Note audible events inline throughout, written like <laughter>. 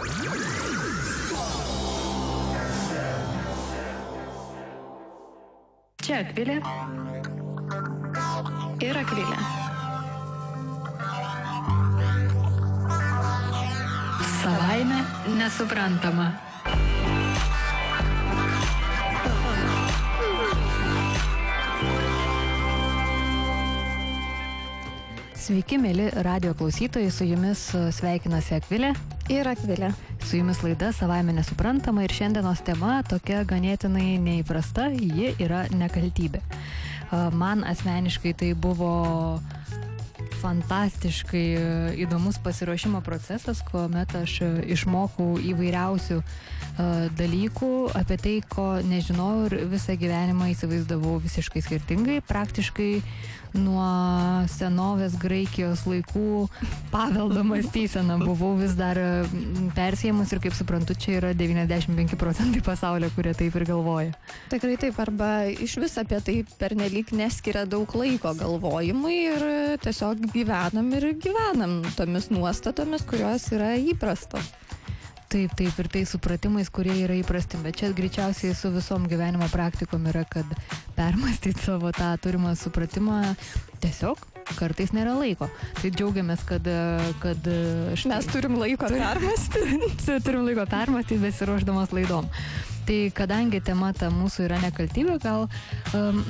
Čia Akvilė ir Akvilė. Savaime nesuprantama. Sveiki, mėly radio klausytojai, su jumis e, sveikinasi Akvilė. Ir Akvilė. Su jumis laida savaime nesuprantama ir šiandienos tema tokia ganėtinai neįprasta, ji yra nekaltybė. Man asmeniškai tai buvo fantastiškai įdomus pasiruošimo procesas, kuomet aš išmokau įvairiausių dalykų apie tai, ko nežinojau ir visą gyvenimą įsivaizdavau visiškai skirtingai. Praktiškai nuo senovės Graikijos laikų paveldo mąstysena buvau vis dar persėjimus ir kaip suprantu, čia yra 95 procentai pasaulio, kurie taip ir galvoja. Tikrai taip, arba iš vis apie tai pernelyg neskiria daug laiko galvojimui ir tiesiog gyvenam ir gyvenam tomis nuostatomis, kurios yra įprastos. Taip, taip, ir tai supratimais, kurie yra įprasti, bet čia greičiausiai su visom gyvenimo praktikom yra, kad permastyti savo tą turimą supratimą tiesiog kartais nėra laiko. Tai džiaugiamės, kad... kad štai, Mes turim laiko permastyti. <laughs> turim laiko permastyti, besiruošdamas laidom. Tai kadangi tema ta mūsų yra nekaltybė, gal um,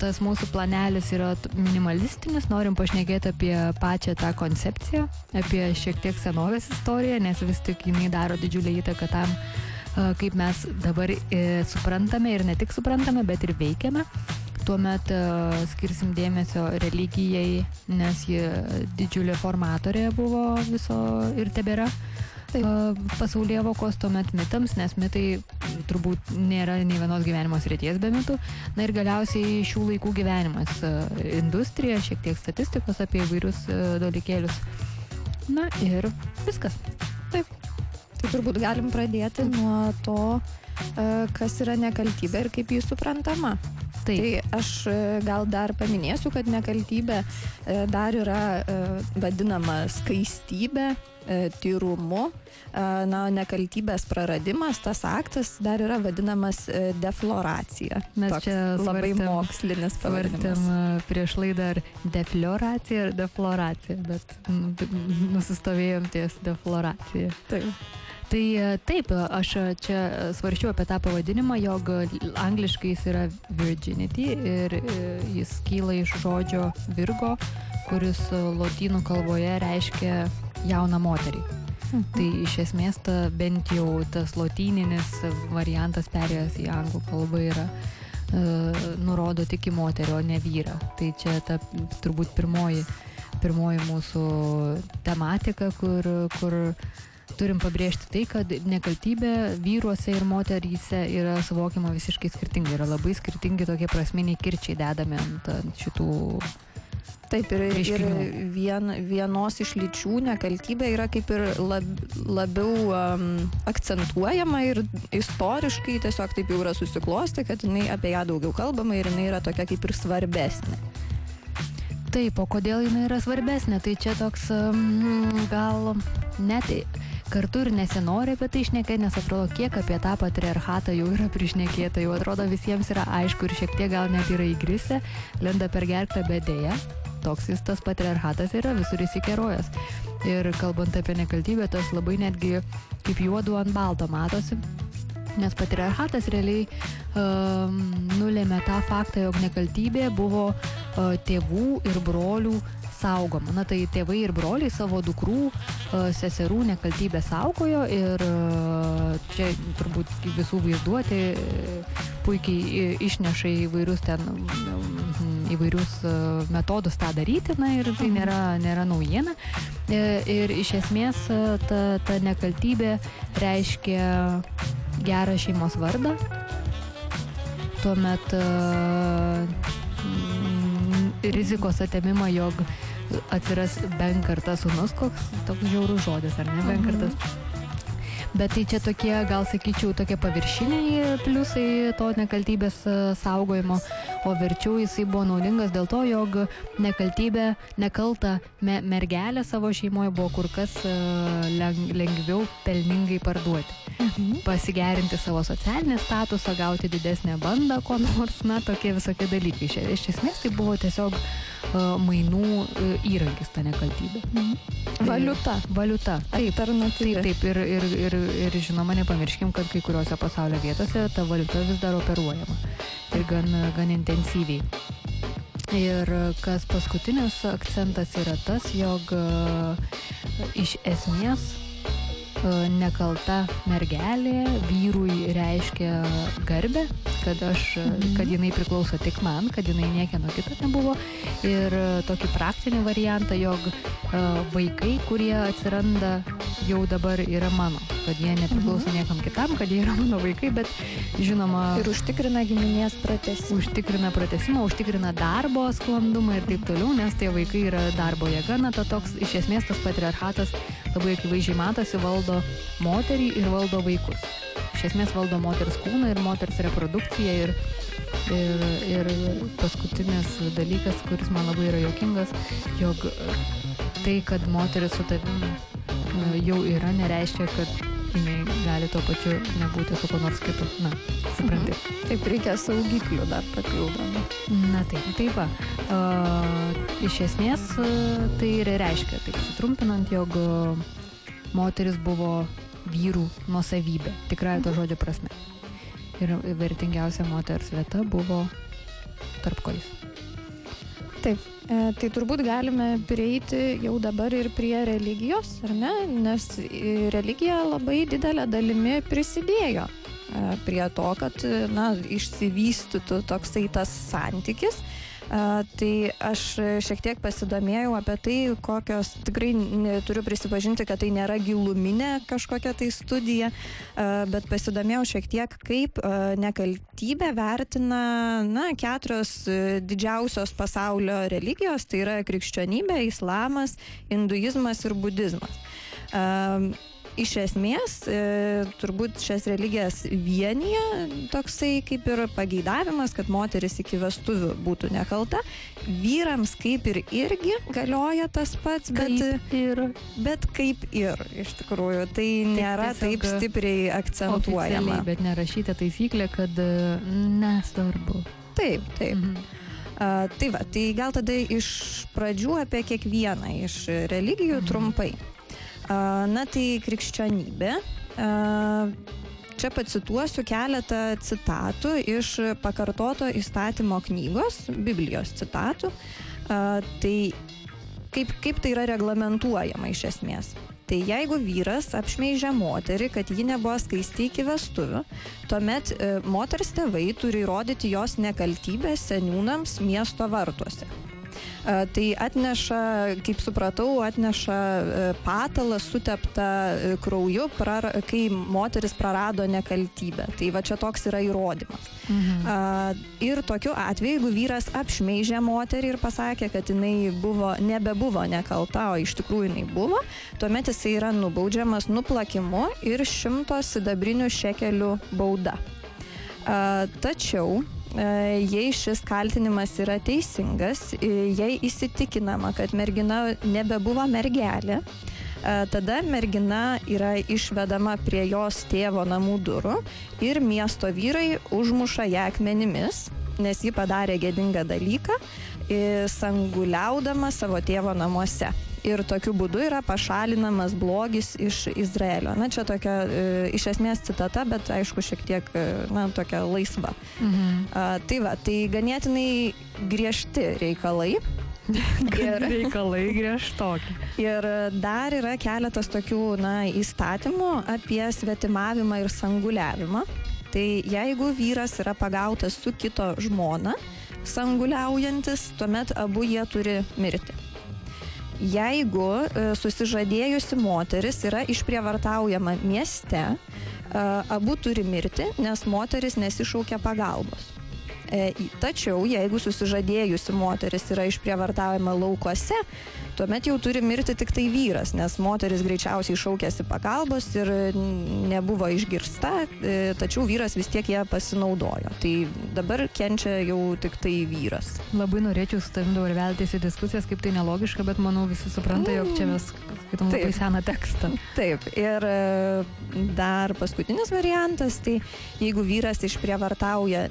tas mūsų planelis yra minimalistinis, norim pašnekėti apie pačią tą koncepciją, apie šiek tiek senovės istoriją, nes vis tik jinai daro didžiulį įtaką tam, uh, kaip mes dabar uh, suprantame ir ne tik suprantame, bet ir veikiame tuomet uh, skirsim dėmesio religijai, nes ji didžiulė formatorė buvo viso ir tebėra. Pasaulyje vokos tuomet mitams, nes mitai turbūt nėra nei vienos gyvenimo srities be mitų. Na ir galiausiai šių laikų gyvenimas, industrija, šiek tiek statistikos apie įvairius dalykėlius. Na ir viskas. Taip. Tai turbūt galim pradėti nuo to, kas yra nekaltybė ir kaip jį suprantama. Taip. Tai aš gal dar paminėsiu, kad nekaltybė dar yra vadinama skaistybė, tyrumu. Na, nekaltybės praradimas, tas aktas dar yra vadinamas defloracija. Mes Toks čia labai svarstėm, mokslinis svarstėm prieš laidą ar defloracija ar defloracija, bet nusistovėjom ties defloracija. Taip. Tai taip, aš čia svarščiau apie tą pavadinimą, jog angliškai jis yra virginity ir jis kyla iš žodžio virgo, kuris lotynų kalboje reiškia jauną moterį. Mhm. Tai iš esmės ta, bent jau tas lotyninis variantas perėjęs į anglų kalbą yra uh, nurodo tik į moterį, o ne vyrą. Tai čia ta turbūt pirmoji, pirmoji mūsų tematika, kur, kur turim pabrėžti tai, kad nekaltybė vyruose ir moteryse yra suvokiama visiškai skirtingai. Yra labai skirtingi tokie prasminiai kirčiai dedami ant, ant šitų Taip, ir, ir vien, vienos iš lyčių nekaltybė yra kaip ir lab, labiau um, akcentuojama ir istoriškai tiesiog taip jau yra susiklosti, kad jinai apie ją daugiau kalbama ir jinai yra tokia kaip ir svarbesnė. Taip, o kodėl jinai yra svarbesnė, tai čia toks um, gal net kartu ir nesinori apie tai išnekėti, nes atrodo, kiek apie tą patriarchatą jau yra prišnekėta, jau atrodo visiems yra aišku ir šiek tiek gal net yra įgrisę, lenda per gerklę, bet dėja, toks jis tas patriarchatas yra visur įsikerojęs. Ir kalbant apie nekaltybę, tas labai netgi kaip juodu ant balto matosi. Nes patriarchatas realiai um, nulėmė tą faktą, jog nekaltybė buvo uh, tėvų ir brolių saugoma. Na tai tėvai ir broliai savo dukrų, seserų nekaltybę saugojo ir čia turbūt visų vaizduoti puikiai išneša įvairius ten įvairius metodus tą daryti, na ir tai nėra, nėra naujiena. Ir iš esmės ta, ta nekaltybė reiškia gerą šeimos vardą. Tuomet rizikos atėmimą, jog atsiras benkartas sunus, koks toks žiaurus žodis, ar ne benkartas. Mhm. Bet tai čia tokie, gal sakyčiau, tokie paviršiniai pliusai to nekaltybės saugojimo, o verčiau jisai buvo naudingas dėl to, jog nekaltybė, nekalta me, mergelė savo šeimoje buvo kur kas lengviau pelningai parduoti. Mhm. Pasigerinti savo socialinį statusą, gauti didesnę bandą, ko nors, na, tokie visokie dalykai. Iš esmės tai buvo tiesiog mainų įrankis ta nekaltybė. Mhm. Valiuta. Valiuta. Taip, taip, taip. Ir, ir, ir, ir žinoma, nepamirškim, kad kai kuriuose pasaulio vietose ta valiuta vis dar operuojama. Ir gan, gan intensyviai. Ir kas paskutinis akcentas yra tas, jog iš esmės nekalta mergelė vyrui reiškia garbę, kad, aš, mhm. kad jinai priklauso tik man, kad jinai niekieno kito nebuvo. Ir tokį praktinį variantą, jog vaikai, kurie atsiranda jau dabar yra mano, kad jie nepriklauso mhm. niekam kitam, kad jie yra mano vaikai, bet žinoma. Ir užtikrina giminės pratesimą. Užtikrina pratesimą, užtikrina darbo sklandumą ir taip toliau, nes tie vaikai yra darbo jėga, na, to toks iš esmės tas patriarchatas labai akivaizdžiai matosi, valdo moterį ir valdo vaikus. Iš esmės valdo moters kūną ir moters reprodukciją ir, ir, ir paskutinis dalykas, kuris man labai yra jokingas, jog tai, kad moteris su tavim e, jau yra, nereiškia, kad jinai gali tuo pačiu nebūti su kuo nors kitu. Na, supranti. Mhm. Taip reikia saugiklių dar papildomų. Na taip, taip va. Uh, iš esmės uh, tai ir reiškia, taip sutrumpinant, jog uh, moteris buvo vyrų nuosavybė, tikrąją to mhm. žodžio prasme. Ir vertingiausia moters vieta buvo tarp kojais. Taip, e, tai turbūt galime prieiti jau dabar ir prie religijos, ar ne? Nes religija labai didelė dalimi prisidėjo e, prie to, kad na, išsivystytų toksai tas santykis Tai aš šiek tiek pasidomėjau apie tai, kokios, tikrai turiu prisipažinti, kad tai nėra giluminė kažkokia tai studija, bet pasidomėjau šiek tiek, kaip nekaltybę vertina na, keturios didžiausios pasaulio religijos, tai yra krikščionybė, islamas, hinduizmas ir budizmas iš esmės e, turbūt šias religijas vienyje toksai kaip ir pageidavimas, kad moteris iki vestuvių būtų nekalta. Vyrams kaip ir irgi galioja tas pats, bet, kaip ir. bet kaip ir iš tikrųjų. Tai nėra taip, taip stipriai akcentuojama. Bet nerašyta taisyklė, kad e, nesvarbu. Taip, taip. Mhm. Uh, tai va, tai gal tada iš pradžių apie kiekvieną iš religijų mhm. trumpai. Na tai krikščionybė. Čia pacituosiu keletą citatų iš pakartoto įstatymo knygos, Biblijos citatų. Tai kaip, kaip tai yra reglamentuojama iš esmės. Tai jeigu vyras apšmeižia moterį, kad ji nebuvo skaisti iki vestuvių, tuomet e, moters tėvai turi įrodyti jos nekaltybę seniūnams miesto vartuose. Tai atneša, kaip supratau, atneša patalą suteptą krauju, prar, kai moteris prarado nekaltybę. Tai va čia toks yra įrodymas. Mhm. Ir tokiu atveju, jeigu vyras apšmeižė moterį ir pasakė, kad jinai buvo, nebebuvo nekalta, o iš tikrųjų jinai buvo, tuomet jisai yra nubaudžiamas nuplakimu ir šimto sidabrinių šekelių bauda. Tačiau jei šis kaltinimas yra teisingas, e, jei įsitikinama, kad mergina nebebuvo mergelė, e, tada mergina yra išvedama prie jos tėvo namų durų ir miesto vyrai užmuša ją akmenimis, nes ji padarė gėdingą dalyką, sanguliaudama savo tėvo namuose ir tokiu būdu yra pašalinamas blogis iš Izraelio. Na, čia tokia e, iš esmės citata, bet aišku, šiek tiek, e, na, tokia laisva. Mhm. A, tai va, tai ganėtinai griežti reikalai. <laughs> ir reikalai griežtoki. Ir dar yra keletas tokių, na, įstatymų apie svetimavimą ir sanguliavimą. Tai jeigu vyras yra pagautas su kito žmona, sanguliaujantis, tuomet abu jie turi mirti jeigu e, susižadėjusi moteris yra išprievartaujama mieste, e, abu turi mirti, nes moteris nesišaukia pagalbos. E, tačiau jeigu susižadėjusi moteris yra išprievartaujama laukuose, tuomet jau turi mirti tik tai vyras, nes moteris greičiausiai šaukėsi pagalbos ir nebuvo išgirsta, e, tačiau vyras vis tiek ją pasinaudojo. Tai dabar kenčia jau tik tai vyras. Labai norėčiau su tavim dabar veltis į diskusijas, kaip tai nelogiška, bet manau visi supranta, jog čia mes skaitom labai seną tekstą. Taip, ir e, dar paskutinis variantas, tai jeigu vyras išprievartauja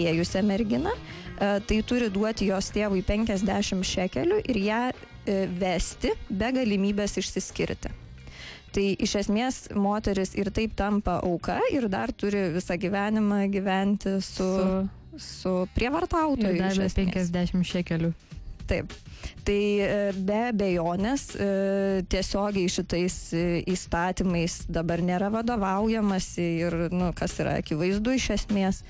nesusižadėjusią merginą, e, tai turi duoti jos tėvui 50 šekelių ir ją e, vesti be galimybės išsiskirti. Tai iš esmės moteris ir taip tampa auka ir dar turi visą gyvenimą gyventi su, su, su prievartautoju. Ir dar 50 šekelių. Taip. Tai e, be abejonės e, tiesiogiai šitais įstatymais dabar nėra vadovaujamasi ir, nu, kas yra akivaizdu iš esmės.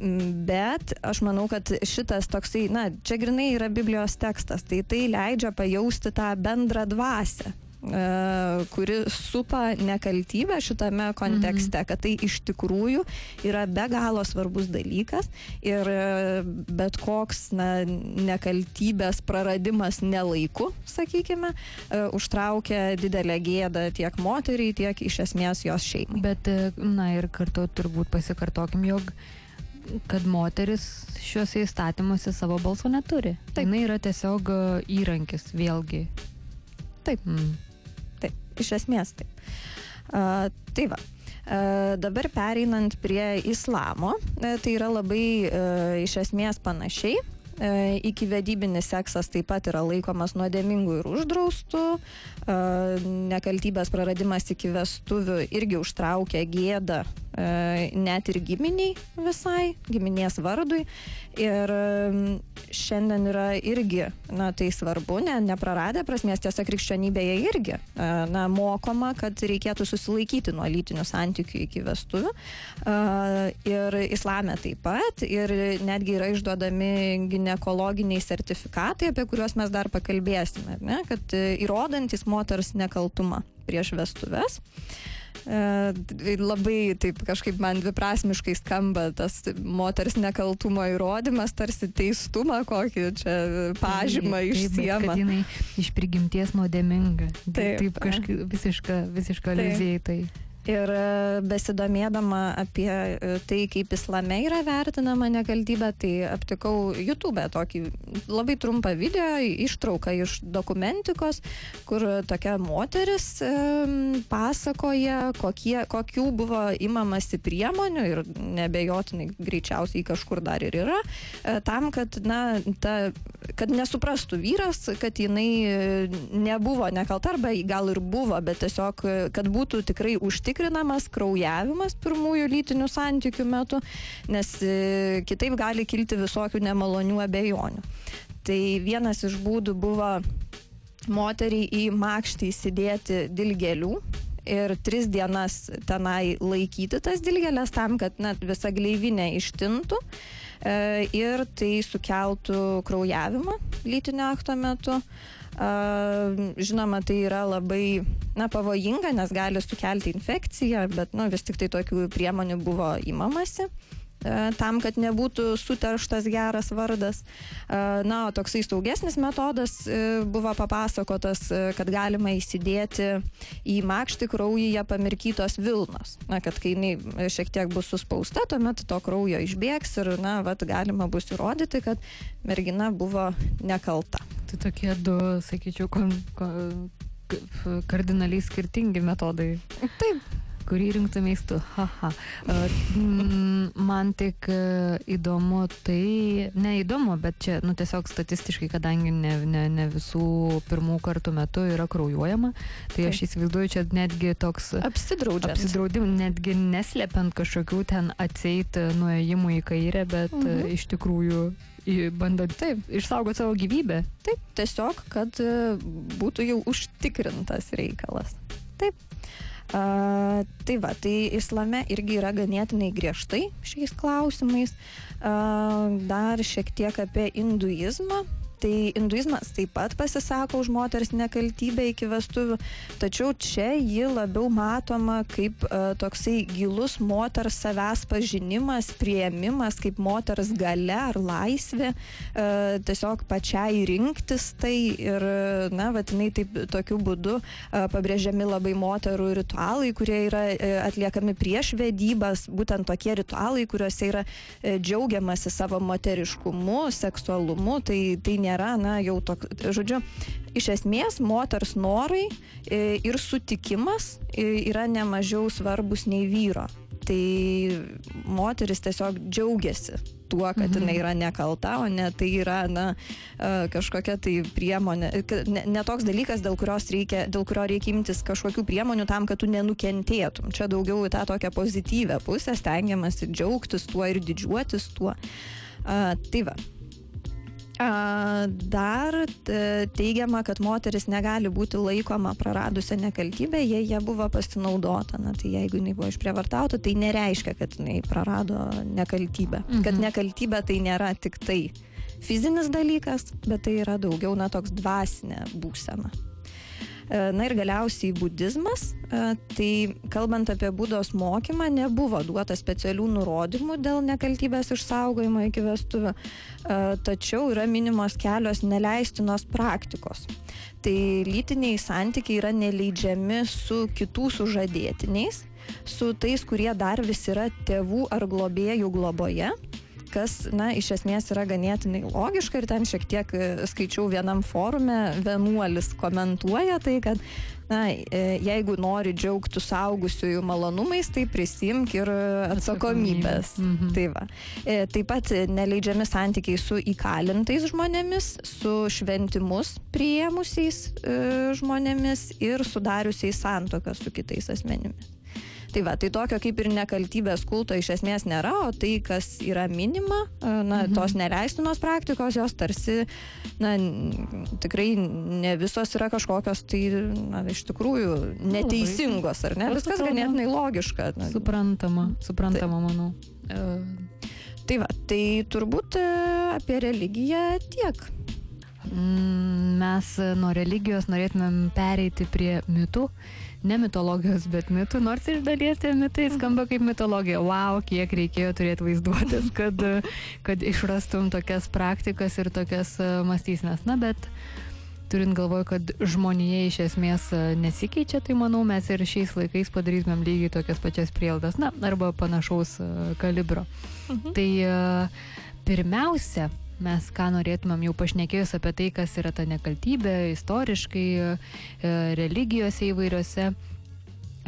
Bet aš manau, kad šitas toksai, na, čia grinai yra Biblijos tekstas, tai tai leidžia pajausti tą bendrą dvasę E, kuri supa nekaltybę šitame kontekste, mhm. kad tai iš tikrųjų yra be galo svarbus dalykas ir e, bet koks na, nekaltybės praradimas nelaiku, sakykime, e, užtraukia didelę gėdą tiek moteriai, tiek iš esmės jos šeimai. Bet, na ir kartu turbūt pasikartokim, jog kad moteris šiuose įstatymuose savo balso neturi. Tai jinai yra tiesiog įrankis vėlgi. Taip. Mm. Iš esmės taip. Uh, tai va. Uh, dabar pereinant prie islamo, uh, tai yra labai uh, iš esmės panašiai. Iki vedybinis seksas taip pat yra laikomas nuodėmingu ir uždraustu. Nekaltybės praradimas iki vestuvių irgi užtraukia gėdą net ir giminiai visai, giminės vardui. Ir šiandien yra irgi, na, tai svarbu, ne, nepraradę prasmės, tiesa, krikščionybėje irgi, na, mokoma, kad reikėtų susilaikyti nuo lytinių santykių iki vestuvių. Ir islame taip pat, ir netgi yra išduodami gynekologiniai sertifikatai, apie kuriuos mes dar pakalbėsime, ne, kad įrodantis moters nekaltumą prieš vestuves. E, labai taip kažkaip man dviprasmiškai skamba tas moters nekaltumo įrodymas, tarsi teistumą kokį čia pažymą išsiema. Kad jinai iš prigimties nuodėminga. Taip, taip kažkaip visiška, visiška lizijai tai. Ir e, besidomėdama apie e, tai, kaip islame yra vertinama nekaltybė, tai aptikau YouTube tokį labai trumpą video, ištrauką iš dokumentikos, kur tokia moteris e, pasakoja, kokie, kokių buvo imamasi priemonių ir nebejotinai greičiausiai kažkur dar ir yra, e, tam, kad, na, ta, kad nesuprastų vyras, kad jinai nebuvo nekalta arba gal ir buvo, bet tiesiog, kad būtų tikrai užtikrinta užtikrinamas kraujavimas pirmųjų lytinių santykių metu, nes e, kitaip gali kilti visokių nemalonių abejonių. Tai vienas iš būdų buvo moteriai į makštį įsidėti dilgelių ir tris dienas tenai laikyti tas dilgelės tam, kad net visa gleivinė ištintų e, ir tai sukeltų kraujavimą lytinio akto metu. Žinoma, tai yra labai na, pavojinga, nes gali sukelti infekciją, bet nu, vis tik tai tokių priemonių buvo įmamasi tam, kad nebūtų suterštas geras vardas. Na, o toksai saugesnis metodas e, buvo papasakotas, e, kad galima įsidėti į makštį kraujyje pamirkytos Vilnos. Na, kad kai jinai šiek tiek bus suspausta, tuomet to kraujo išbėgs ir, na, vat, galima bus įrodyti, kad mergina buvo nekalta. Tai tokie du, sakyčiau, kon, kon, kardinaliai skirtingi metodai. Taip. Kurį rinktumės tu? Haha. Man tik e, įdomu tai, neįdomu, bet čia, nu tiesiog statistiškai, kadangi ne, ne, ne visų pirmų kartų metu yra kraujuojama, tai aš įsivaizduoju čia netgi toks apsidraudimas, netgi neslepiant kažkokių ten atseit nuėjimų į kairę, bet mhm. iš tikrųjų bandant taip išsaugoti savo gyvybę. Taip, tiesiog, kad e, būtų jau užtikrintas reikalas. Taip. Uh, tai va, tai islame irgi yra ganėtinai griežtai šiais klausimais. Uh, dar šiek tiek apie hinduizmą. Tai hinduizmas taip pat pasisako už moters nekaltybę iki vestuvių, tačiau čia ji labiau matoma kaip uh, toksai gilus moters savęs pažinimas, prieimimas, kaip moters gale ar laisvė, uh, tiesiog pačiai rinktis tai ir, na, vatinai taip tokiu būdu uh, pabrėžiami labai moterų ritualai, kurie yra uh, atliekami prieš vedybas, būtent tokie ritualai, kuriuose yra uh, džiaugiamasi savo moteriškumu, seksualumu, tai, tai nėra nėra, na, jau toks, žodžiu, iš esmės moters norai e, ir sutikimas e, yra nemažiau svarbus nei vyro. Tai moteris tiesiog džiaugiasi tuo, kad mhm. jinai yra nekalta, o ne tai yra, na, e, kažkokia tai priemonė, ne, ne toks dalykas, dėl, reikia, dėl kurio reikia imtis kažkokių priemonių tam, kad tu nenukentėtum. Čia daugiau į tą tokią pozityvę pusę stengiamasi džiaugtis tuo ir didžiuotis tuo. A, tai va, Dar teigiama, kad moteris negali būti laikoma praradusią nekaltybę, jei jie buvo pasinaudota. Na, tai jeigu jinai buvo išprievartauta, tai nereiškia, kad jinai prarado nekaltybę. Mhm. Kad nekaltybė tai nėra tik tai fizinis dalykas, bet tai yra daugiau, na, toks dvasinė būsena. E, na ir galiausiai budizmas, e, tai kalbant apie būdos mokymą, nebuvo duota specialių nurodymų dėl nekaltybės išsaugojimo iki vestuvių, e, tačiau yra minimos kelios neleistinos praktikos. Tai lytiniai santykiai yra neleidžiami su kitų sužadėtiniais, su tais, kurie dar vis yra tėvų ar globėjų globoje kas, na, iš esmės yra ganėtinai logiška ir ten šiek tiek e, skaičiau vienam forume, vienuolis komentuoja tai, kad na, e, jeigu nori džiaugti saugusiųjų malonumais, tai prisimk ir atsakomybės. Mhm. Tai va. E, taip pat neleidžiami santykiai su įkalintais žmonėmis, su šventimus priėmusiais žmonėmis ir sudariusiais santoką su kitais asmenimis. Tai va, tai tokio kaip ir nekaltybės kulto iš esmės nėra, o tai, kas yra minima, e, na, mhm. tos neleistinos praktikos, jos tarsi, na, tikrai ne visos yra kažkokios, tai, na, iš tikrųjų neteisingos, ar ne? Viskas ganėtinai logiška. Na. Suprantama, suprantama, tai, manau. E, tai va, tai turbūt e, apie religiją tiek. Mm, mes nuo religijos norėtumėm pereiti prie mitų ne mitologijos, bet mitų, nors iš dalies tie mitai skamba kaip mitologija. Wow, kiek reikėjo turėti vaizduotės, kad, kad išrastum tokias praktikas ir tokias e, mąstysnes. Na, bet turint galvoj, kad žmonėje iš esmės e, nesikeičia, tai manau mes ir šiais laikais padarytumėm lygiai tokias pačias prieldas, na, arba panašaus e, kalibro. Mhm. Tai pirmiausia, mes ką norėtumėm jau pašnekėjus apie tai, kas yra ta nekaltybė istoriškai, e, religijose įvairiose,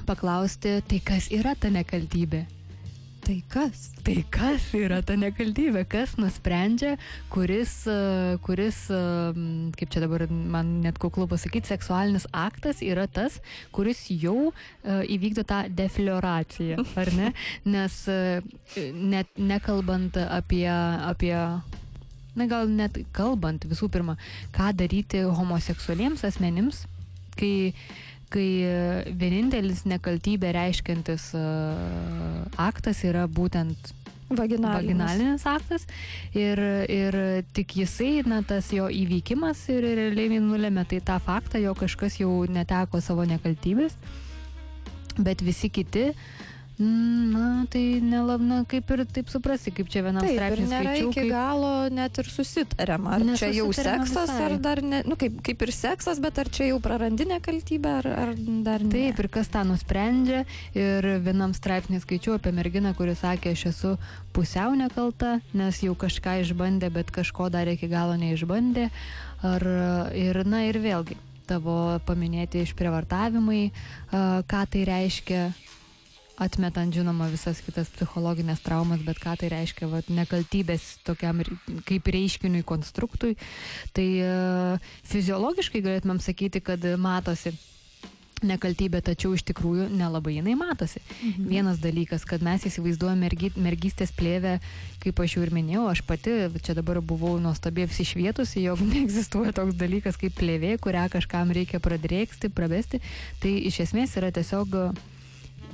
paklausti, tai kas yra ta nekaltybė. Tai kas? Tai kas yra ta nekaltybė? Kas nusprendžia, kuris, e, kuris e, kaip čia dabar man net kuklu pasakyti, seksualinis aktas yra tas, kuris jau įvykdo tą deflioraciją, ar ne? <laughs> Nes net nekalbant apie, apie na gal net kalbant visų pirma, ką daryti homoseksualiems asmenims, kai, kai vienintelis nekaltybė reiškiantis uh, aktas yra būtent Vaginalinis. vaginalinis aktas ir, ir tik jisai, na, tas jo įvykimas ir realiai nulėmė tai tą faktą, jo kažkas jau neteko savo nekaltybės, bet visi kiti uh, Na, tai nelab, na, kaip ir taip suprasti, kaip čia vienam straipsnė. Nėra skaičiau, iki kaip... galo net ir susitariama. Ar čia jau seksas, visai. ar dar ne, nu, kaip, kaip ir seksas, bet ar čia jau prarandi nekaltybę, ar, ar dar ne. Taip, ir kas tą nusprendžia. Ir vienam straipsnė skaičiau apie merginą, kuri sakė, aš esu pusiau nekalta, nes jau kažką išbandė, bet kažko dar iki galo neišbandė. Ar, ir, na, ir vėlgi tavo paminėti išprievartavimai, ką tai reiškia atmetant žinoma visas kitas psichologinės traumas, bet ką tai reiškia, vat, nekaltybės tokiam kaip reiškiniui konstruktui, tai uh, fiziologiškai galėtumėm sakyti, kad matosi nekaltybė, tačiau iš tikrųjų nelabai jinai matosi. Mhm. Vienas dalykas, kad mes įsivaizduojame mergy, mergystės plėvę, kaip aš jau ir minėjau, aš pati čia dabar buvau nuostabiai apsišvietusi, jog <laughs> neegzistuoja toks dalykas kaip plėvė, kurią kažkam reikia pradrėksti, pravesti. Tai iš esmės yra tiesiog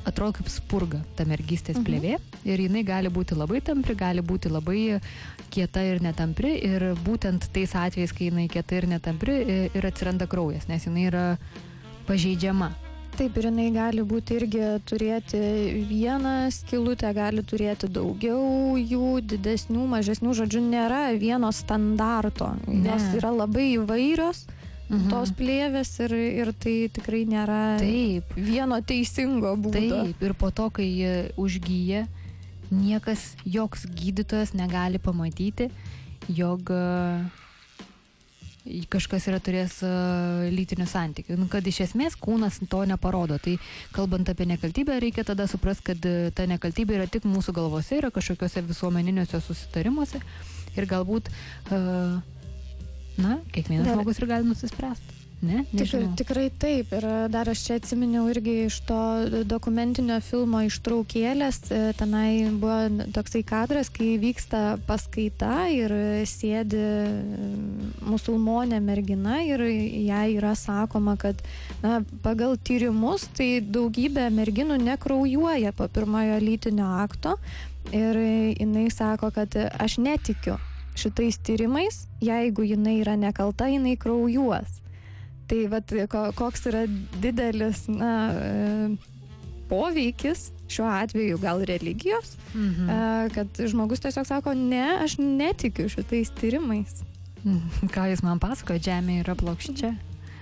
atrodo kaip spurga ta mergystės mhm. plėvė ir jinai gali būti labai tampri, gali būti labai kieta ir netampri ir būtent tais atvejais, kai jinai kieta ir netampri ir atsiranda kraujas, nes jinai yra pažeidžiama. Taip, ir jinai gali būti irgi turėti vieną skilutę, gali turėti daugiau jų, didesnių, mažesnių, žodžiu, nėra vieno standarto. Ne. Jos yra labai įvairios. Mhm. Tos plėvės ir, ir tai tikrai nėra Taip. vieno teisingo būdo. Taip, ir po to, kai užgyja, niekas, joks gydytojas negali pamatyti, jog kažkas yra turės lytinių santykių. Nu, kad iš esmės kūnas to neparodo. Tai kalbant apie nekaltybę, reikia tada suprasti, kad ta nekaltybė yra tik mūsų galvose, yra kažkokiuose visuomeniniuose susitarimuose ir galbūt uh, Na, kiekvienas Dar... žmogus ir gali nusispręsti. Ne? Tikrai, tikrai taip. Ir dar aš čia atsiminiau irgi iš to dokumentinio filmo ištraukėlės. E, tenai buvo toksai kadras, kai vyksta paskaita ir sėdi musulmonė mergina ir jai yra sakoma, kad na, pagal tyrimus tai daugybė merginų nekraujuoja po pirmojo lytinio akto. Ir jinai sako, kad aš netikiu šitais tyrimais, jeigu jinai yra nekalta, jinai kraujuos. Tai vat, koks yra didelis na, e, poveikis šiuo atveju gal religijos, mhm. E, kad žmogus tiesiog sako, ne, aš netikiu šitais tyrimais. Ką jis man pasakoja, žemė yra plokščia.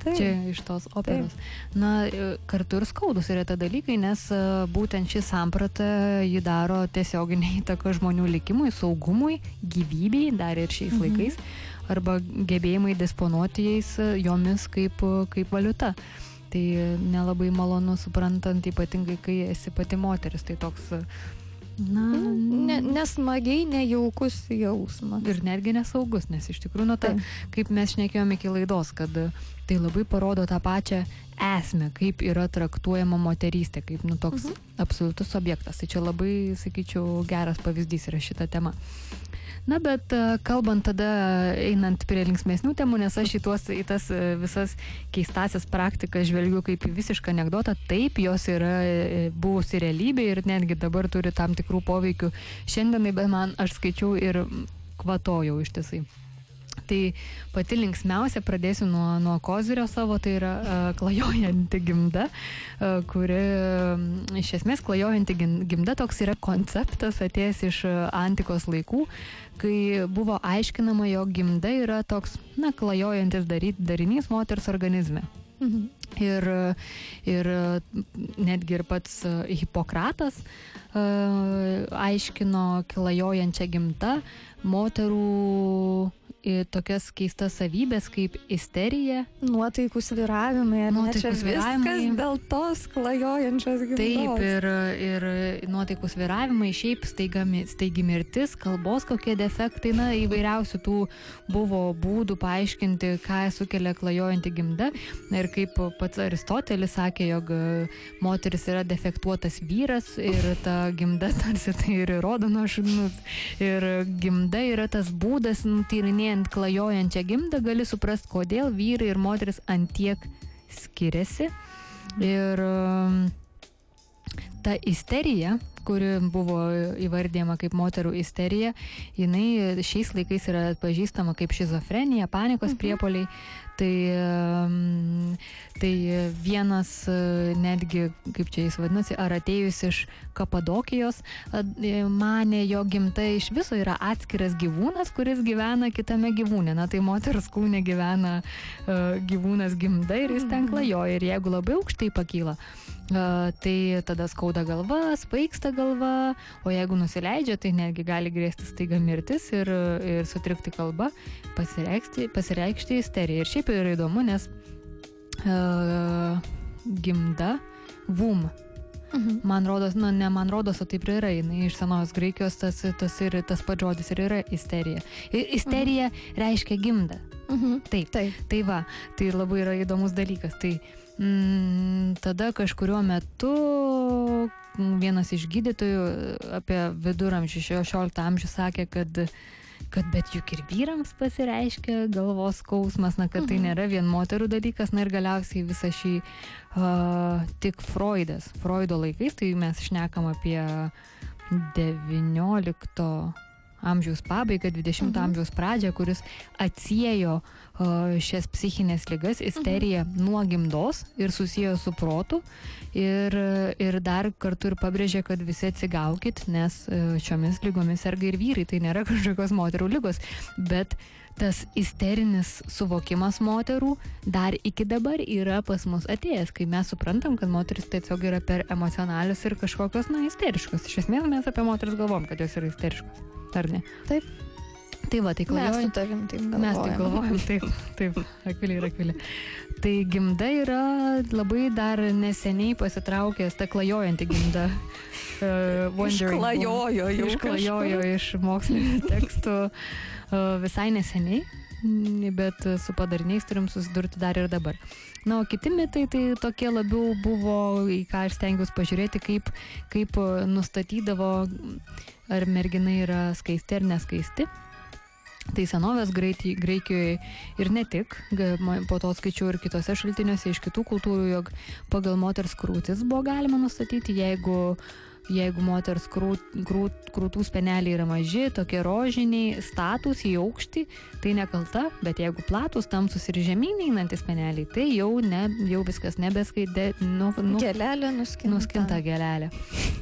Taip. Čia iš tos operos. Taip. Na, e, kartu ir skaudus yra tie dalykai, nes e, būtent ši samprata jį daro tiesioginį įtaką žmonių likimui, saugumui, gyvybei, dar ir šiais mhm. laikais, arba gebėjimai disponuoti jais e, jomis kaip, kaip valiuta. Tai nelabai malonu suprantant, ypatingai kai esi pati moteris. Tai toks Na, ne, nesmagiai, nejaukus jausmas. Ir netgi nesaugus, nes iš tikrųjų, nu, ta, kaip mes šnekėjome iki laidos, kad tai labai parodo tą pačią esmę, kaip yra traktuojama moterystė, kaip nu, toks mhm. Absoliutus objektas. Tai čia labai, sakyčiau, geras pavyzdys yra šita tema. Na, bet e, kalbant tada, einant prie linksmėsnių temų, nes aš į, tuos, į tas e, visas keistasias praktikas žvelgiu kaip į visišką anegdotą, taip jos yra e, buvusi realybė ir netgi dabar turi tam tikrų poveikių šiandienai, bet man aš skaičiau ir kvatojau iš tiesai. Tai pati linksmiausia, pradėsiu nuo, nuo kozirio savo, tai yra uh, klajojanti gimda, uh, kuri uh, iš esmės klajojanti gimda toks yra konceptas atėjęs iš uh, antikos laikų, kai buvo aiškinama, jog gimda yra toks, na, klajojantis daryt, darinys moters organizme. Mhm. Ir, ir netgi ir pats Hipokratas uh, aiškino klajojančią gimtą moterų tokias keistas savybės kaip isterija. Nuotaikų sviravimai, nuotaikų sviravimai. Dėl tos klajojančios gyvybės. Taip, ir, ir nuotaikų sviravimai, šiaip staigami, staigi mirtis, kalbos kokie defektai, na, įvairiausių tų buvo būdų paaiškinti, ką sukelia klajojanti gimda. Ir kaip pats Aristotelis sakė, jog moteris yra defektuotas vyras ir ta gimda <laughs> tarsi tai ir įrodo, nu, aš, nu, ir gimda yra tas būdas, nu, tyrinėjant tyrinėjant klajojančią gimdą gali suprasti, kodėl vyrai ir moteris antiek skiriasi. Ir ta isterija, kuri buvo įvardyjama kaip moterų isterija, jinai šiais laikais yra atpažįstama kaip šizofrenija, panikos mhm. priepoliai. Tai, tai vienas netgi, kaip čia jis vadinasi, ar atėjus iš Kapadokijos, mane jo gimta iš viso yra atskiras gyvūnas, kuris gyvena kitame gyvūne. Na tai moters kūne gyvena gyvūnas gimda ir jis ten mhm. klajoja ir jeigu labai aukštai pakyla tai tada skauda galva, spaiksta galva, o jeigu nusileidžia, tai netgi gali grėsti staiga mirtis ir, ir sutrikti kalba, pasireikšti, pasireikšti isterija. Ir šiaip yra įdomu, nes uh, gimda, vum. Mhm. Man rodos, nu ne man rodos, o taip ir yra, jinai iš senos Graikijos tas, tas, ir, tas pats žodis ir yra isterija. Ir isterija mhm. reiškia gimdą. Mhm. Taip, taip. Tai va, tai labai yra įdomus dalykas. Tai, uh, Mm, tada kažkurio metu vienas iš gydytojų apie viduramžių 16 amžių sakė, kad kad bet juk ir vyrams pasireiškia galvos skausmas, na, kad tai mhm. nėra vien moterų dalykas, na ir galiausiai visą šį uh, tik Freudas, Freudo laikais, tai mes šnekam apie 19 amžiaus pabaigą, 20 mhm. amžiaus pradžią, kuris atsiejo uh, šias psichinės ligas, isteriją mhm. nuo gimdos ir susijo su protu. Ir, ir dar kartu ir pabrėžė, kad visi atsigaukit, nes uh, šiomis lygomis serga ir vyrai, tai nėra <laughs> kažkokios moterų lygos, bet tas isterinis suvokimas moterų dar iki dabar yra pas mus atėjęs, kai mes suprantam, kad moteris tiesiog yra per emocionalius ir kažkokios, na, isteriškos. Iš esmės mes apie moteris galvom, kad jos yra isteriškos ar ne? Taip. Tai va, tai klajojam. Mes su tavim taip galvojam. Mes taip galvojam, taip, taip, akvilė ir akvilė. Tai gimda yra labai dar neseniai pasitraukęs, ta klajojanti gimda. <laughs> Uh, išklajojo, jau išklajojo iš mokslinių tekstų visai neseniai, bet su padariniais turim susidurti dar ir dabar. Na, o kiti mitai tai tokie labiau buvo, į ką aš stengiuosi pažiūrėti, kaip, kaip nustatydavo ar mergina yra skaisti ar neskaisti. Tai senovės Graikijoje ir ne tik, po to skaičiau ir kitose šaltiniuose iš kitų kultūrų, jog pagal moters krūtis buvo galima nustatyti, jeigu jeigu moters krūt, krūt, krūtų speneliai yra maži, tokie rožiniai, status į aukštį, tai nekalta, bet jeigu platus, tamsus ir žemyn einantis speneliai, tai jau, ne, jau viskas nebeskaidė. Nu, nu, gelelė nuskinta. Nuskinta gelelė.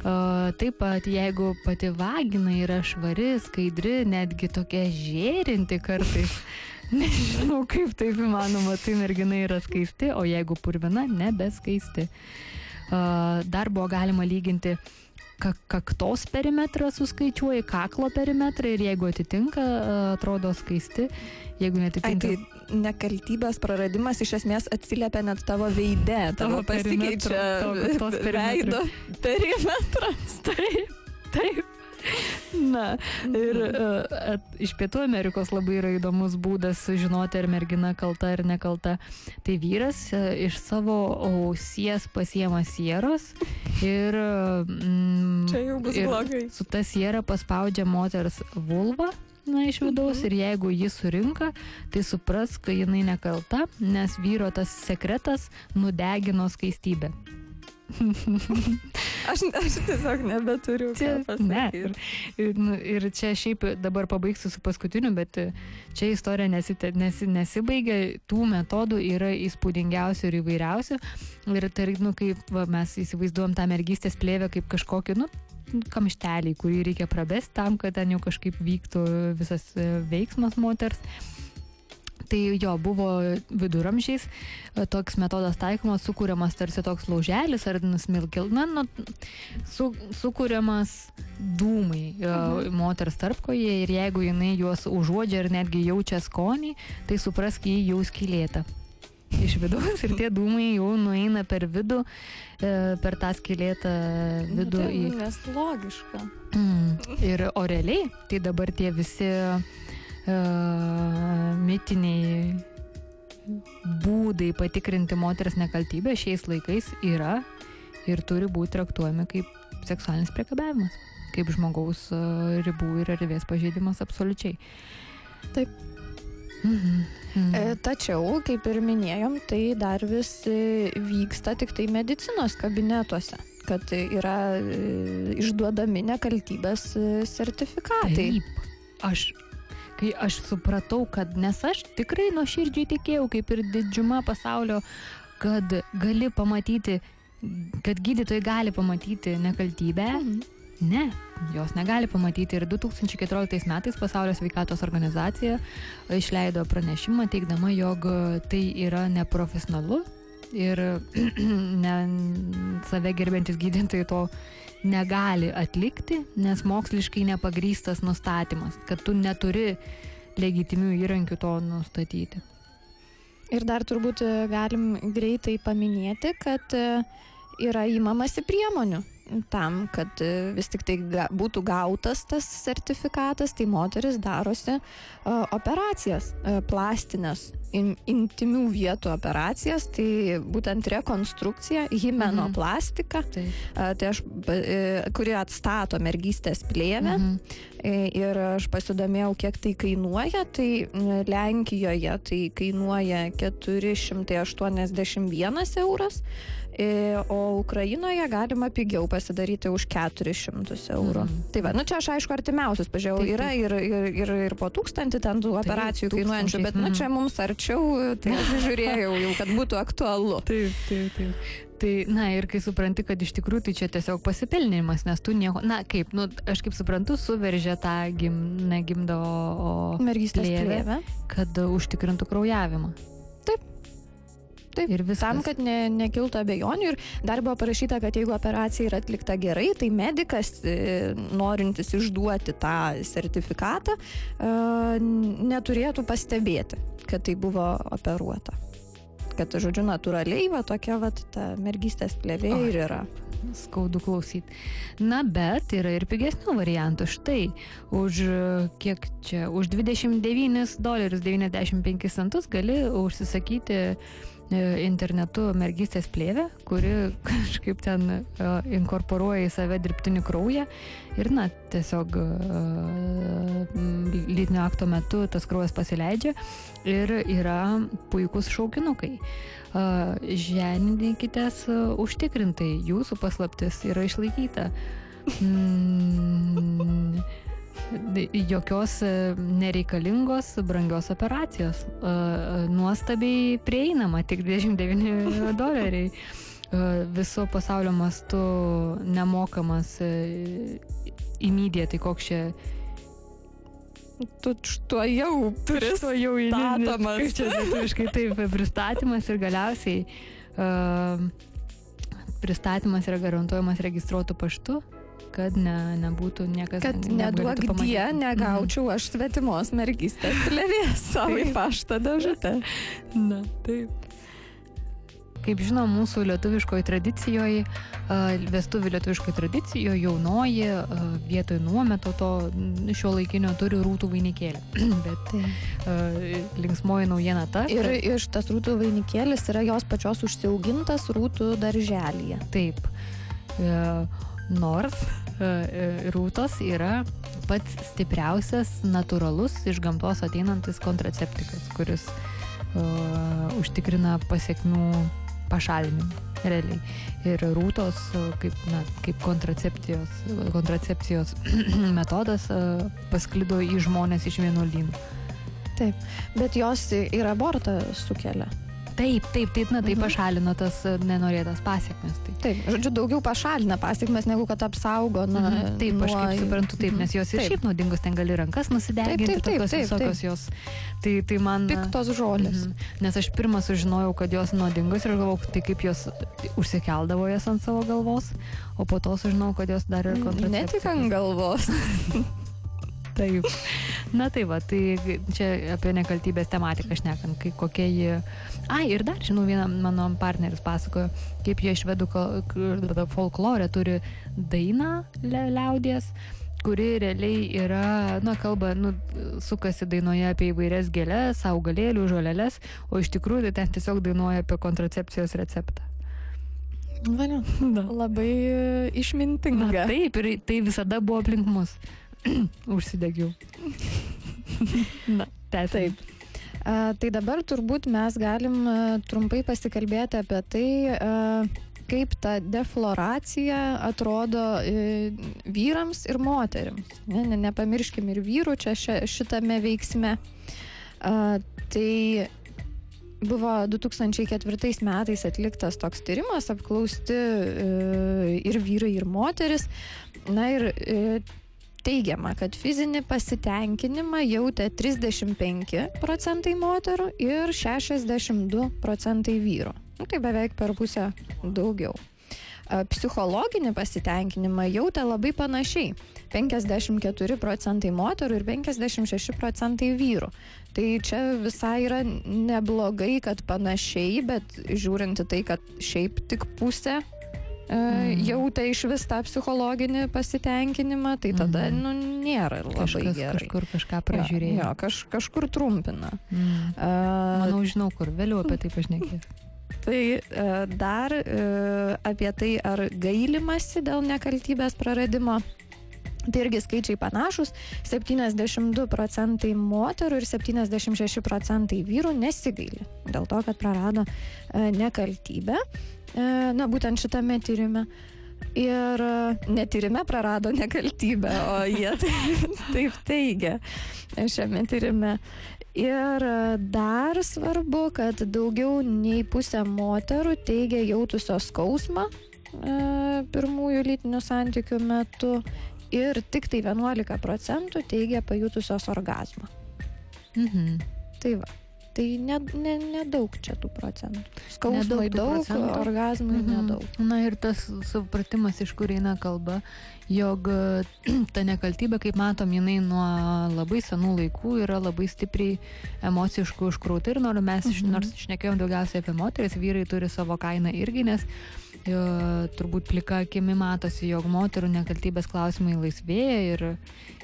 Uh, taip pat, jeigu pati vagina yra švari, skaidri, netgi tokia žėrinti kartais. <laughs> Nežinau, kaip taip įmanoma, tai mergina yra skaisti, o jeigu purvina, nebeskaisti. Uh, dar buvo galima lyginti uh, kaktos perimetrą suskaičiuoji, kaklo perimetrą ir jeigu atitinka, atrodo skaisti, jeigu netitinka. Ai, tai nekaltybės praradimas iš esmės atsiliepia net tavo veide, tavo, tavo pasikeičia veido perimetras. <laughs> Taip, taip. <laughs> Na, ir uh, iš Pietų Amerikos labai yra įdomus būdas žinoti, ar mergina kalta ar nekalta. Tai vyras uh, iš savo ausies pasiema sieros ir... Mm, Čia jau bus blogai. Su ta siera paspaudžia moters vulvą na, iš vidaus mhm. ir jeigu jį surinka, tai supras, kad jinai nekalta, nes vyro tas sekretas nudegino skaistybę. <laughs> aš, aš tiesiog nebeturiu. Čia, ne. Ir, ir, nu, ir čia šiaip dabar pabaigsiu su paskutiniu, bet čia istorija nesite, nesi, nesibaigia, tų metodų yra įspūdingiausių ir įvairiausių. Ir tai, nu, kaip va, mes įsivaizduom tą mergystės plėvę kaip kažkokį, nu, kamštelį, kurį reikia pravesti tam, kad ten jau kažkaip vyktų visas e, veiksmas moters. Tai jo buvo viduramžiais e, toks metodas taikomas, sukūriamas tarsi toks lauželis ar smilkil, na, nu, su, sukūriamas dūmai e, mhm. moters tarpkoje ir jeigu jinai juos užuodžia ir netgi jaučia skonį, tai suprask jį jau skylėta iš vidaus ir tie dūmai jau nueina per vidų, e, per tą skilėtą vidų. Nu, tai, į... Nes logiška. Mm. Ir o realiai, tai dabar tie visi uh, mitiniai būdai patikrinti moters nekaltybę šiais laikais yra ir turi būti traktuojami kaip seksualinis priekabiavimas, kaip žmogaus uh, ribų ir erdvės pažeidimas absoliučiai. Taip. Mhm. Mhm. Tačiau, kaip ir minėjom, tai dar vis vyksta tik tai medicinos kabinetuose kad yra išduodami nekaltybės sertifikatai. Taip. Aš kai aš supratau, kad nes aš tikrai nuoširdžiai tikėjau, kaip ir didžiuma pasaulio, kad gali pamatyti, kad gydytojai gali pamatyti nekaltybę. Mhm. Ne, jos negali pamatyti ir 2014 metais Pasaulio sveikatos organizacija išleido pranešimą teikdama, jog tai yra neprofesionalu ir <clears throat> ne, save gerbiantis gydytojai to negali atlikti, nes moksliškai nepagrystas nustatymas, kad tu neturi legitimių įrankių to nustatyti. Ir dar turbūt e, galim greitai paminėti, kad e, yra įmamasi priemonių tam, kad e, vis tik tai būtų gautas tas sertifikatas, tai moteris darosi uh, operacijas uh, plastinės, in, intimių vietų operacijas, tai būtent rekonstrukcija, himenoplastika, mhm. uh, tai aš, kuri atstato mergystės plėvę. Mhm. Ir aš pasidomėjau, kiek tai kainuoja. Tai Lenkijoje tai kainuoja 481 euras, o Ukrainoje galima pigiau pasidaryti už 400 eurų. Mm. Tai va, nu čia aš aišku artimiausius pažiūrėjau, taip, yra ir, ir, ir, ir po tūkstantį ten tų taip, operacijų kainuojančių, bet nu čia mums arčiau, tai aš <laughs> žiūrėjau jau, kad būtų aktualu. Taip, taip, taip. Tai, na ir kai supranti, kad iš tikrųjų tai čia tiesiog pasipelnimas, nes tu nieko, na kaip, nu, aš kaip suprantu, suveržė tą gim, negimdavo mergystės plėvę, kad užtikrintų kraujavimą. Taip, ir viskas. Tam, kad ne, nekiltų abejonių ir dar buvo parašyta, kad jeigu operacija yra atlikta gerai, tai medikas, e, norintis išduoti tą sertifikatą, e, neturėtų pastebėti, kad tai buvo operuota. Kad, žodžiu, natūraliai va tokia va ta mergystės plėvė ir yra skaudu klausyti. Na, bet yra ir pigesnių variantų. Štai, už kiek čia, už 29 dolerius 95 centus gali užsisakyti E, internetu mergystės plėvę, kuri <laughs> kažkaip ten uh, inkorporuoja į save dirbtinį kraują ir, na, tiesiog uh, lytinio akto metu tas kraujas pasileidžia ir yra puikūs šaukinukai. Ženinkitės uh, užtikrintai, jūsų paslaptis yra išlaikyta. Mm, jokios e, nereikalingos brangios operacijos. E, e, nuostabiai prieinama, tik 29 <laughs> doleriai. Viso pasaulio mastu nemokamas įmydė, tai koks čia tu tuo jau pristatomas. Čia lietuviškai taip, pristatymas ir galiausiai uh, pristatymas yra garantuojamas registruotu paštu kad ne, nebūtų niekas. Kad neduok die, negaučiau aš svetimos mergystės plėvės savo į paštą dėžutę. <laughs> Na, taip. Kaip žinom, mūsų lietuviškoje tradicijoje, vestuvių lietuviškoje tradicijoje jaunoji vietoj nuometo to šio laikinio turi rūtų vainikėlį. <clears throat> Bet linksmoji naujiena ta. Ir kad... iš tas rūtų vainikėlis yra jos pačios užsiaugintas rūtų darželėje. Taip. E, nors rūtos yra pats stipriausias natūralus iš gamtos ateinantis kontraceptikas, kuris uh, užtikrina pasiekmių pašalinimą realiai. Ir rūtos kaip, na, kaip kontracepcijos, kontracepcijos <clears throat> metodas uh, pasklido į žmonės iš vienuolynų. Taip, bet jos ir abortą sukelia. Taip, taip, taip, na, tai mhm. pašalino tas e, nenorėtas pasiekmes. Tai. Taip, žodžiu, daugiau pašalina pasiekmes, negu kad apsaugo. Na, mhm. Taip, nuo... aš kaip suprantu, taip, nes jos ir taip. šiaip naudingos, ten gali rankas nusideginti, taip, taip, tokios taip, visokios taip. jos. Tai, tai man... Piktos žolės. Mhm. Nes aš pirmą sužinojau, kad jos naudingos ir galvojau, tai kaip jos užsikeldavo jas ant savo galvos, o po to sužinojau, kad jos dar ir kontracepcija. Ne tik ant galvos. <laughs> Taip. Na tai va, tai čia apie nekaltybės tematiką šnekant, kai kokia ji... Ai, ir dar, žinau, vieną mano partneris pasakojo, kaip jie švedų folklorė turi dainą liaudies kuri realiai yra, na, kalba, nu, sukasi dainoje apie įvairias gėlės, augalėlių, žolelės, o iš tikrųjų tai ten tiesiog dainuoja apie kontracepcijos receptą. Valiu. <laughs> Labai išmintinga. Na, taip, ir tai visada buvo aplink mus. <clears throat> Užsidegiau. <laughs> Na, tęsiai. Taip. Uh, tai dabar turbūt mes galim uh, trumpai pasikalbėti apie tai, uh, kaip ta defloracija atrodo uh, vyrams ir moteriams. Ne, ne, nepamirškim ir vyrų čia ši, šitame veiksme. Uh, tai buvo 2004 metais atliktas toks tyrimas, apklausti uh, ir vyrai, ir moteris. Na ir uh, teigiama, kad fizinį pasitenkinimą jautė 35 procentai moterų ir 62 procentai vyrų. Nu, tai beveik per pusę daugiau. Psichologinį pasitenkinimą jautė labai panašiai. 54 procentai moterų ir 56 procentai vyrų. Tai čia visai yra neblogai, kad panašiai, bet žiūrint į tai, kad šiaip tik pusė mm. jautė iš vis tą psichologinį pasitenkinimą, tai tada mm. nu, nėra labai Kažkas, gerai. Kažkur kažką pražiūrėjo. Jo, jo kaž, kažkur trumpina. Mm. Uh, Manau, žinau, kur vėliau apie tai pašnekėsiu. <laughs> Tai dar apie tai, ar gailimasi dėl nekaltybės praradimo. Tai irgi skaičiai panašus - 72 procentai moterų ir 76 procentai vyrų nesigaili dėl to, kad prarado nekaltybę. Na, būtent šitame tyrime. Ir netyrime prarado nekaltybę, o jie <laughs> taip, taip teigia šiame tyrime. Ir dar svarbu, kad daugiau nei pusė moterų teigia jautusios skausmą e, pirmųjų lytinių santykių metu ir tik tai 11 procentų teigia pajutusios orgasmą. Mhm. Tai va. Tai nedaug ne, ne, ne čia tų procentų. Skausmai daug, daug orgasmai mhm. nedaug. Na ir tas supratimas, iš kur eina kalba, jog <clears throat> ta nekaltybė, kaip matom, jinai nuo labai senų laikų yra labai stipriai emociškai užkrauta ir nors mes mhm. nors šnekėjom daugiausiai apie moteris, vyrai turi savo kainą irgi, nes turbūt plika akimi matosi, jog moterų nekaltybės klausimai laisvėja ir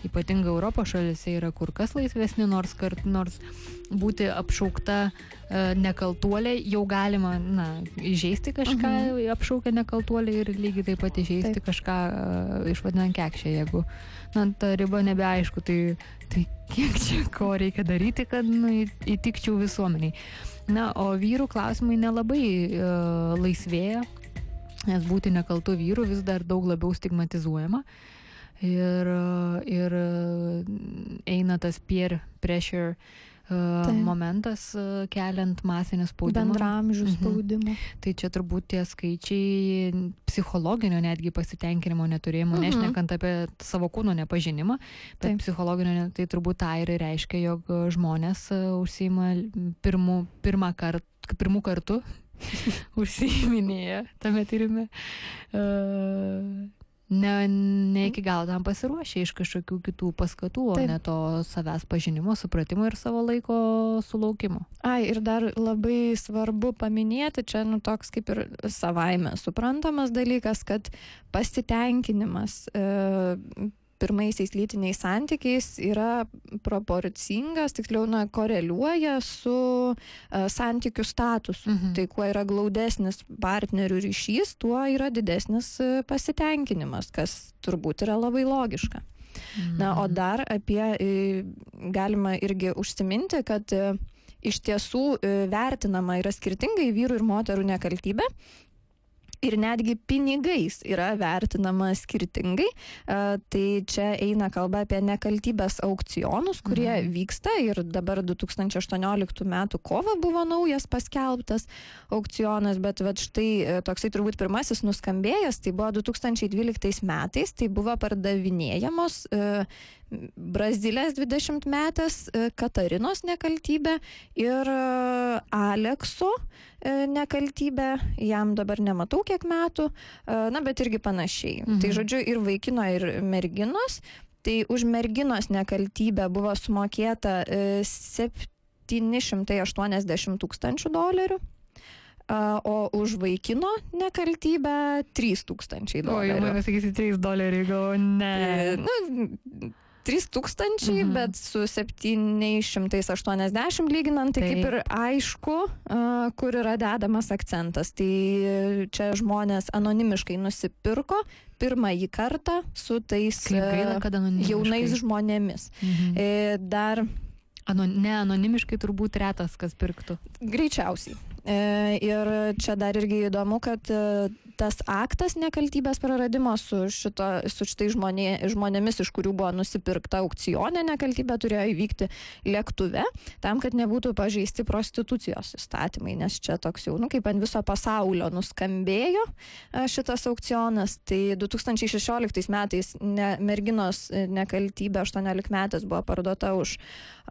ypatingai Europos šalise yra kur kas laisvesni, nors, kart, nors būti apšaukta e, nekaltuolė jau galima, na, įžeisti kažką, uh mhm. -huh. apšaukia nekaltuolė ir lygiai taip pat įžeisti taip. kažką uh, išvadinant kekšę, jeigu, na, ta riba nebeaišku, tai, tai kiek čia ko reikia daryti, kad nu, įtikčiau visuomeniai. Na, o vyrų klausimai nelabai uh, laisvėja, nes būti nekaltu vyru vis dar daug labiau stigmatizuojama. Ir, ir eina tas peer pressure Tai. momentas keliant masinį spaudimą. Bendramžių mhm. spaudimą. Mhm. Tai čia turbūt tie skaičiai psichologinio netgi pasitenkinimo neturėjimo, mhm. nešnekant apie savo kūno nepažinimą, bet Taip. psichologinio tai turbūt tai ir reiškia, jog žmonės užsima pirmų, pirmą kartą, pirmų kartų <laughs> užsiiminėja tame tyrime. Uh, ne, ne iki galo tam pasiruošę iš kažkokių kitų paskatų, o Taip. ne to savęs pažinimo, supratimo ir savo laiko sulaukimo. Ai, ir dar labai svarbu paminėti, čia nu toks kaip ir savaime suprantamas dalykas, kad pasitenkinimas e, pirmaisiais lytiniais santykiais yra proporcingas, tiksliau, na, koreliuoja su uh, santykių statusu. Mhm. Tai kuo yra glaudesnis partnerių ryšys, tuo yra didesnis e, pasitenkinimas, kas turbūt yra labai logiška. Mhm. Na, o dar apie, e, galima irgi užsiminti, kad iš tiesų vertinama yra skirtingai vyrų ir moterų nekaltybė ir netgi pinigais yra vertinama skirtingai. Tai čia eina kalba apie nekaltybės aukcionus, kurie mhm. vyksta ir dabar 2018 m. kovo buvo naujas paskelbtas aukcionas, bet vat, štai e, toksai turbūt pirmasis nuskambėjęs, tai buvo 2012 metais, tai buvo pardavinėjamos e, Brazilės 20 metės e, Katarinos nekaltybė ir Alekso e, nekaltybė, jam dabar nematau kiek metų, na bet irgi panašiai. Tai mhm. Tai žodžiu ir vaikino, ir merginos. Tai už merginos nekaltybę buvo sumokėta 780 tūkstančių dolerių o už vaikino nekaltybę 3000 dolerių. O, jau man sakysi 3 doleriai, gal ne. Nu, 3000, mhm. bet su 780 lyginant, tai Taip. kaip ir aišku, kur yra dedamas akcentas. Tai čia žmonės anonimiškai nusipirko pirmąjį kartą su tais gaila, jaunais žmonėmis. Mhm. E, dar Anon, ne anonimiškai turbūt retas, kas pirktų. Greičiausiai. E, ir čia dar irgi įdomu, kad e, tas aktas nekaltybės praradimo su, šito, su šitai žmonė, žmonėmis, iš kurių buvo nusipirkta aukcionė nekaltybė, turėjo įvykti lėktuve, tam, kad nebūtų pažeisti prostitucijos įstatymai, nes čia toks jau, nu, kaip ant viso pasaulio nuskambėjo e, šitas aukcionas. Tai 2016 metais ne, merginos nekaltybė 18 metais buvo parduota už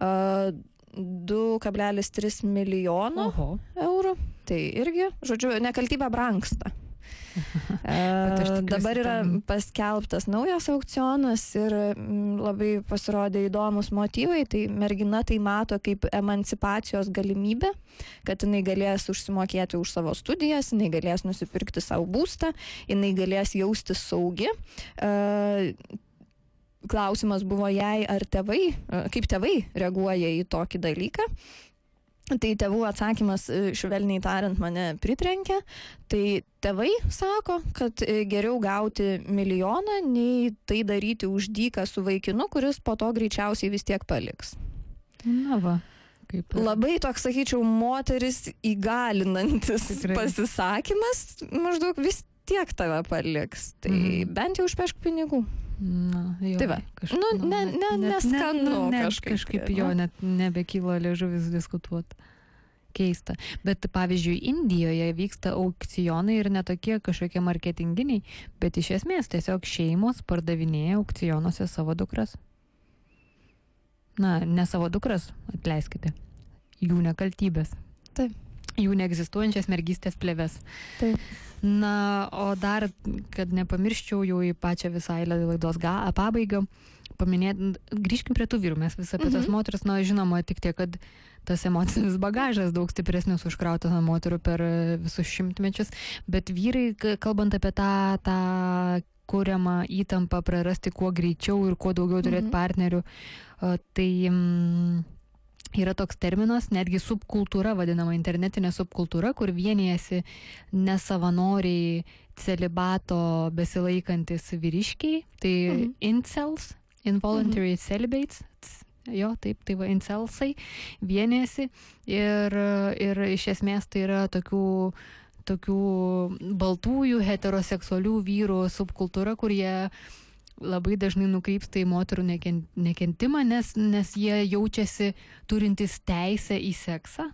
uh, 2,3 milijono Oho. eurų. Tai irgi, žodžiu, nekaltybė branksta. <laughs> E, dabar yra paskelbtas naujas aukcionas ir mm, labai pasirodė įdomus motyvai. Tai mergina tai mato kaip emancipacijos galimybę, kad jinai galės užsimokėti už savo studijas, jinai galės nusipirkti savo būstą, jinai galės jaustis saugi. E, klausimas buvo jai, ar tėvai, e, kaip tėvai reaguoja į tokį dalyką. Tai tėvų atsakymas, e, švelniai tariant, mane pritrenkė. Tai tėvai sako, kad e, geriau gauti milijoną, nei tai daryti už dyką su vaikinu, kuris po to greičiausiai vis tiek paliks. Na va. Kaip. Labai toks, sakyčiau, moteris įgalinantis Tikrai. pasisakymas, maždaug vis tiek tave paliks. Tai mm. bent jau užpešk pinigų. Na, jo, tai va, kažkaip. Nu, ne, ne, net, neskanu. Ne, ne, kažkaip, kažkaip jo, net nebekyla liežuvis diskutuoti. Keista. Bet pavyzdžiui, Indijoje vyksta aukcionai ir netokie kažkokie marketinginiai, bet iš esmės tiesiog šeimos pardavinėja aukcionuose savo dukras. Na, ne savo dukras, atleiskite, jų nekaltybės. Taip. Jų neegzistuojančias mergystės plėves. Taip. Na, o dar, kad nepamirščiau jau į pačią visai laidos ga, pabaigą, paminėti, grįžkim prie tų vyrų, mes vis apie mhm. tas moteris, na, žinoma, tik tiek, kad tas emocinis bagažas daug stipresnis užkrautas ant moterų per visus šimtmečius, bet vyrai, kalbant apie tą, tą kuriamą įtampą prarasti kuo greičiau ir kuo daugiau turėti mhm. partnerių, tai... Mm, yra toks terminas, netgi subkultūra, vadinama internetinė subkultūra, kur vienijasi nesavanoriai celibato besilaikantis vyriškiai, tai mhm. incels, involuntary mhm. celibates, jo, taip, tai va, incelsai vienėsi ir, ir iš esmės tai yra tokių tokių baltųjų heteroseksualių vyrų subkultūra, kur jie labai dažnai nukrypsta į moterų nekentimą, nes, nes jie jaučiasi turintys teisę į seksą.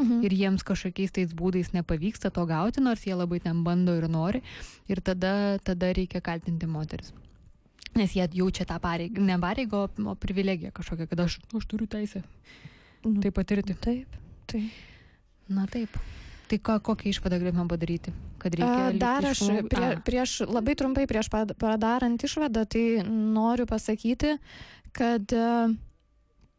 Mhm. Ir jiems kažkokiais tais būdais nepavyksta to gauti, nors jie labai ten bando ir nori. Ir tada, tada reikia kaltinti moteris. Nes jie jaučia tą pareigą, ne pareigą, o privilegiją kažkokią, kad aš, aš turiu teisę nu, tai patirti. Taip, taip. Na taip. Tai ką, kokią išvadą galime padaryti? Kad reikia. Dar aš prie, prieš, labai trumpai prieš padarant išvadą, tai noriu pasakyti, kad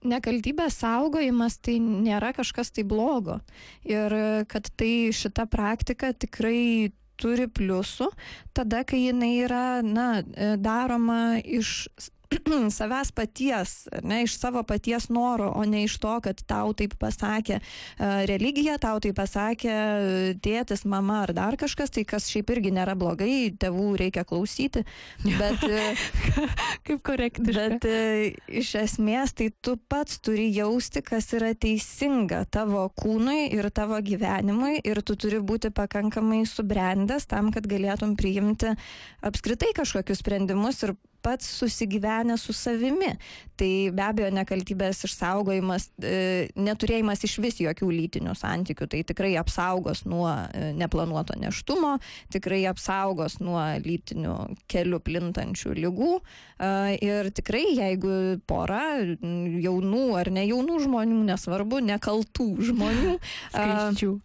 nekaltybės saugojimas tai nėra kažkas tai blogo. Ir kad tai šita praktika tikrai turi pliusų, tada, kai jinai yra, na, daroma iš <clears throat> savęs paties, ne iš savo paties noro, o ne iš to, kad tau taip pasakė e, religija, tau taip pasakė e, tėtis, mama ar dar kažkas, tai kas šiaip irgi nėra blogai, tėvų reikia klausyti, bet... E, <laughs> Kaip korektiška. Bet iš esmės tai tu pats turi jausti, kas yra teisinga tavo kūnui ir tavo gyvenimui ir tu turi būti pakankamai subrendęs tam, kad galėtum priimti apskritai kažkokius sprendimus ir pats susigyvenęs su savimi. Tai be abejo nekaltybės išsaugojimas, e, neturėjimas iš vis jokių lytinių santykių, tai tikrai apsaugos nuo e, neplanuoto neštumo, tikrai apsaugos nuo lytinių kelių plintančių lygų. E, ir tikrai, jeigu pora jaunų ar ne jaunų žmonių, nesvarbu, nekaltų žmonių. <laughs> Skaičių.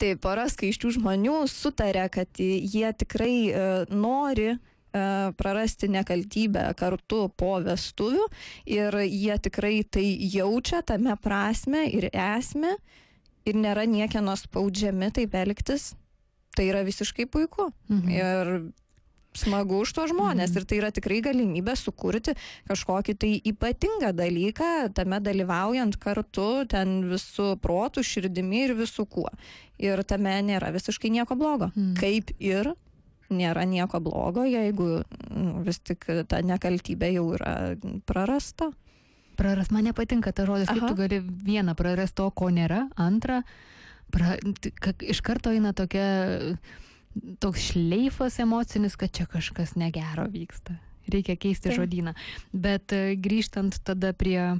Tai pora skaiščių žmonių sutarė, kad jie tikrai nori prarasti nekaltybę kartu po vestuvių ir jie tikrai tai jaučia tame prasme ir esmę ir nėra niekieno spaudžiami taip elgtis, tai yra visiškai puiku. Mhm. Ir smagu už to žmonės mhm. ir tai yra tikrai galimybė sukurti kažkokį tai ypatingą dalyką, tame dalyvaujant kartu, ten visų protų, širdimi ir visų kuo. Ir tame nėra visiškai nieko blogo. Mhm. Kaip ir nėra nieko blogo, jeigu nu, vis tik ta nekaltybė jau yra prarasta. Praras, man nepatinka ta žodis, kaip Aha. tu gali vieną prarasti to, ko nėra, antrą, pra, iš karto eina tokia, toks šleifas emocinis, kad čia kažkas negero vyksta. Reikia keisti tai. žodyną. Bet e, grįžtant tada prie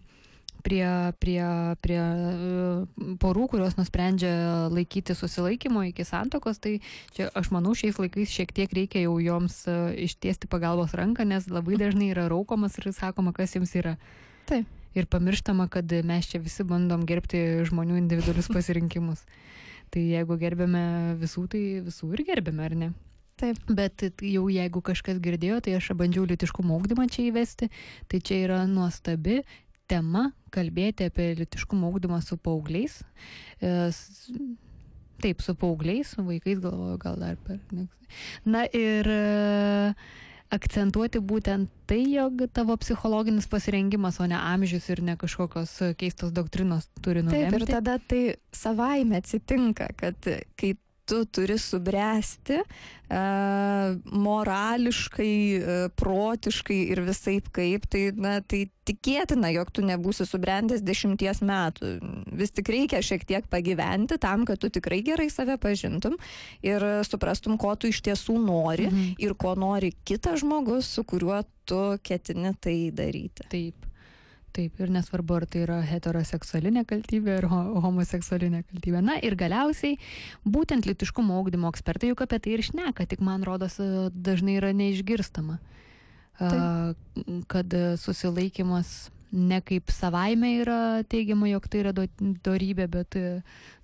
prie, prie, prie e, porų, kurios nusprendžia laikyti susilaikymo iki santokos, tai čia aš manau šiais laikais šiek tiek reikia jau joms e, ištiesti pagalbos ranką, nes labai dažnai yra raukomas ir sakoma, kas jums yra. Taip. Ir pamirštama, kad mes čia visi bandom gerbti žmonių individualius <laughs> pasirinkimus. Tai jeigu gerbėme visų, tai visų ir gerbėme, ar ne? Taip. Bet jau jeigu kažkas girdėjo, tai aš bandžiau litiškumo ūkdymą čia įvesti, tai čia yra nuostabi tema kalbėti apie litiškumo ūkdymą su paaugliais. E, taip, su paaugliais, su vaikais galvoju, gal dar per. Na ir e, akcentuoti būtent tai, jog tavo psichologinis pasirengimas, o ne amžius ir ne kažkokios keistos doktrinos turi nulemti. Taip, ir tada tai savaime atsitinka, kad kai tu turi subręsti e, morališkai, e, protiškai ir visaip kaip, tai, na, tai tikėtina, jog tu nebūsi subrendęs dešimties metų. Vis tik reikia šiek tiek pagyventi tam, kad tu tikrai gerai save pažintum ir suprastum, ko tu iš tiesų nori mhm. ir ko nori kitas žmogus, su kuriuo tu ketini tai daryti. Taip. Taip, ir nesvarbu, ar tai yra heteroseksuali nekaltybė ar homoseksuali nekaltybė. Na ir galiausiai, būtent litiškumo augdymo ekspertai juk apie tai ir šneka, tik man rodos dažnai yra neišgirstama, Taip. kad susilaikimas ne kaip savaime yra teigiama, jog tai yra dorybė, bet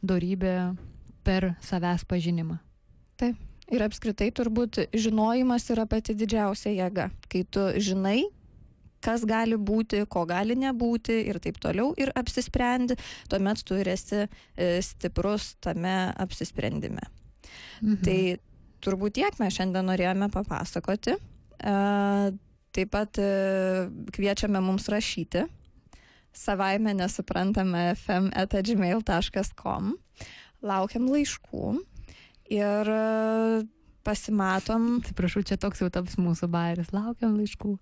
dorybė per savęs pažinimą. Taip. Ir apskritai turbūt žinojimas yra pati didžiausia jėga. Kai tu žinai, kas gali būti, ko gali nebūti ir taip toliau ir apsisprendi, tuomet tu esi e, stiprus tame apsisprendime. Mhm. Tai turbūt tiek mes šiandien norėjome papasakoti. E, taip pat e, kviečiame mums rašyti savaime nesuprantame fm.gmail.com. Laukiam laiškų ir pasimatom. Atsiprašau, čia toks jau taps mūsų bairis. Laukiam laiškų.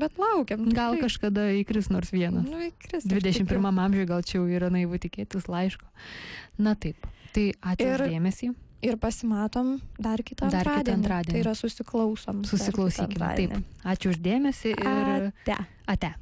Bet laukiam. Gal tikrai. kažkada įkris nors vienas. Nu, įkris. 21 amžiuje gal čia jau yra naivu tikėtis laiško. Na taip. Tai ačiū ir, už dėmesį. Ir pasimatom dar kitą dar antradienį. Kitą antradienį. Tai yra susiklausom. Susiklausykime. Taip. Ačiū už dėmesį ir. Ate. Ate.